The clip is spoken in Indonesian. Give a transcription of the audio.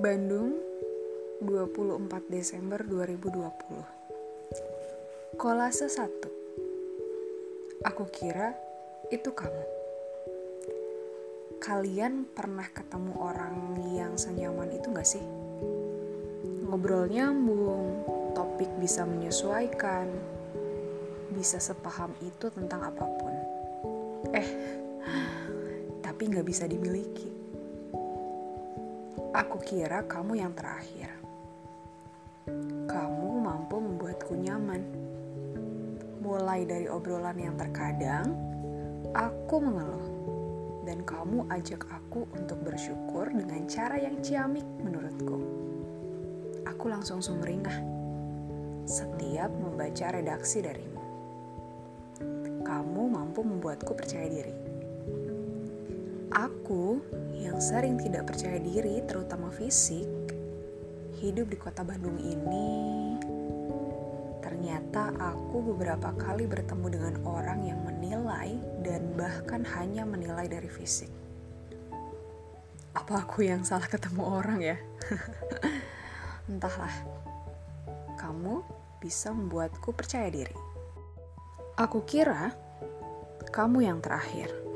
Bandung, 24 Desember 2020. Kolase 1. Aku kira itu kamu. Kalian pernah ketemu orang yang senyaman itu gak sih? Ngobrol nyambung, topik bisa menyesuaikan, bisa sepaham itu tentang apa pun. Eh, tapi gak bisa dimiliki. Aku kira kamu yang terakhir. Kamu mampu membuatku nyaman. Mulai dari obrolan yang terkadang, aku mengeluh. Dan kamu ajak aku untuk bersyukur dengan cara yang ciamik menurutku. Aku langsung sumringah setiap membaca redaksi darimu. Kamu mampu membuatku percaya diri. Aku yang sering tidak percaya diri, terutama fisik, hidup di kota Bandung ini, ternyata aku beberapa kali bertemu dengan orang yang menilai dan bahkan hanya menilai dari fisik. Apa aku yang salah ketemu orang ya? Entahlah, kamu bisa membuatku percaya diri. Aku kira kamu yang terakhir.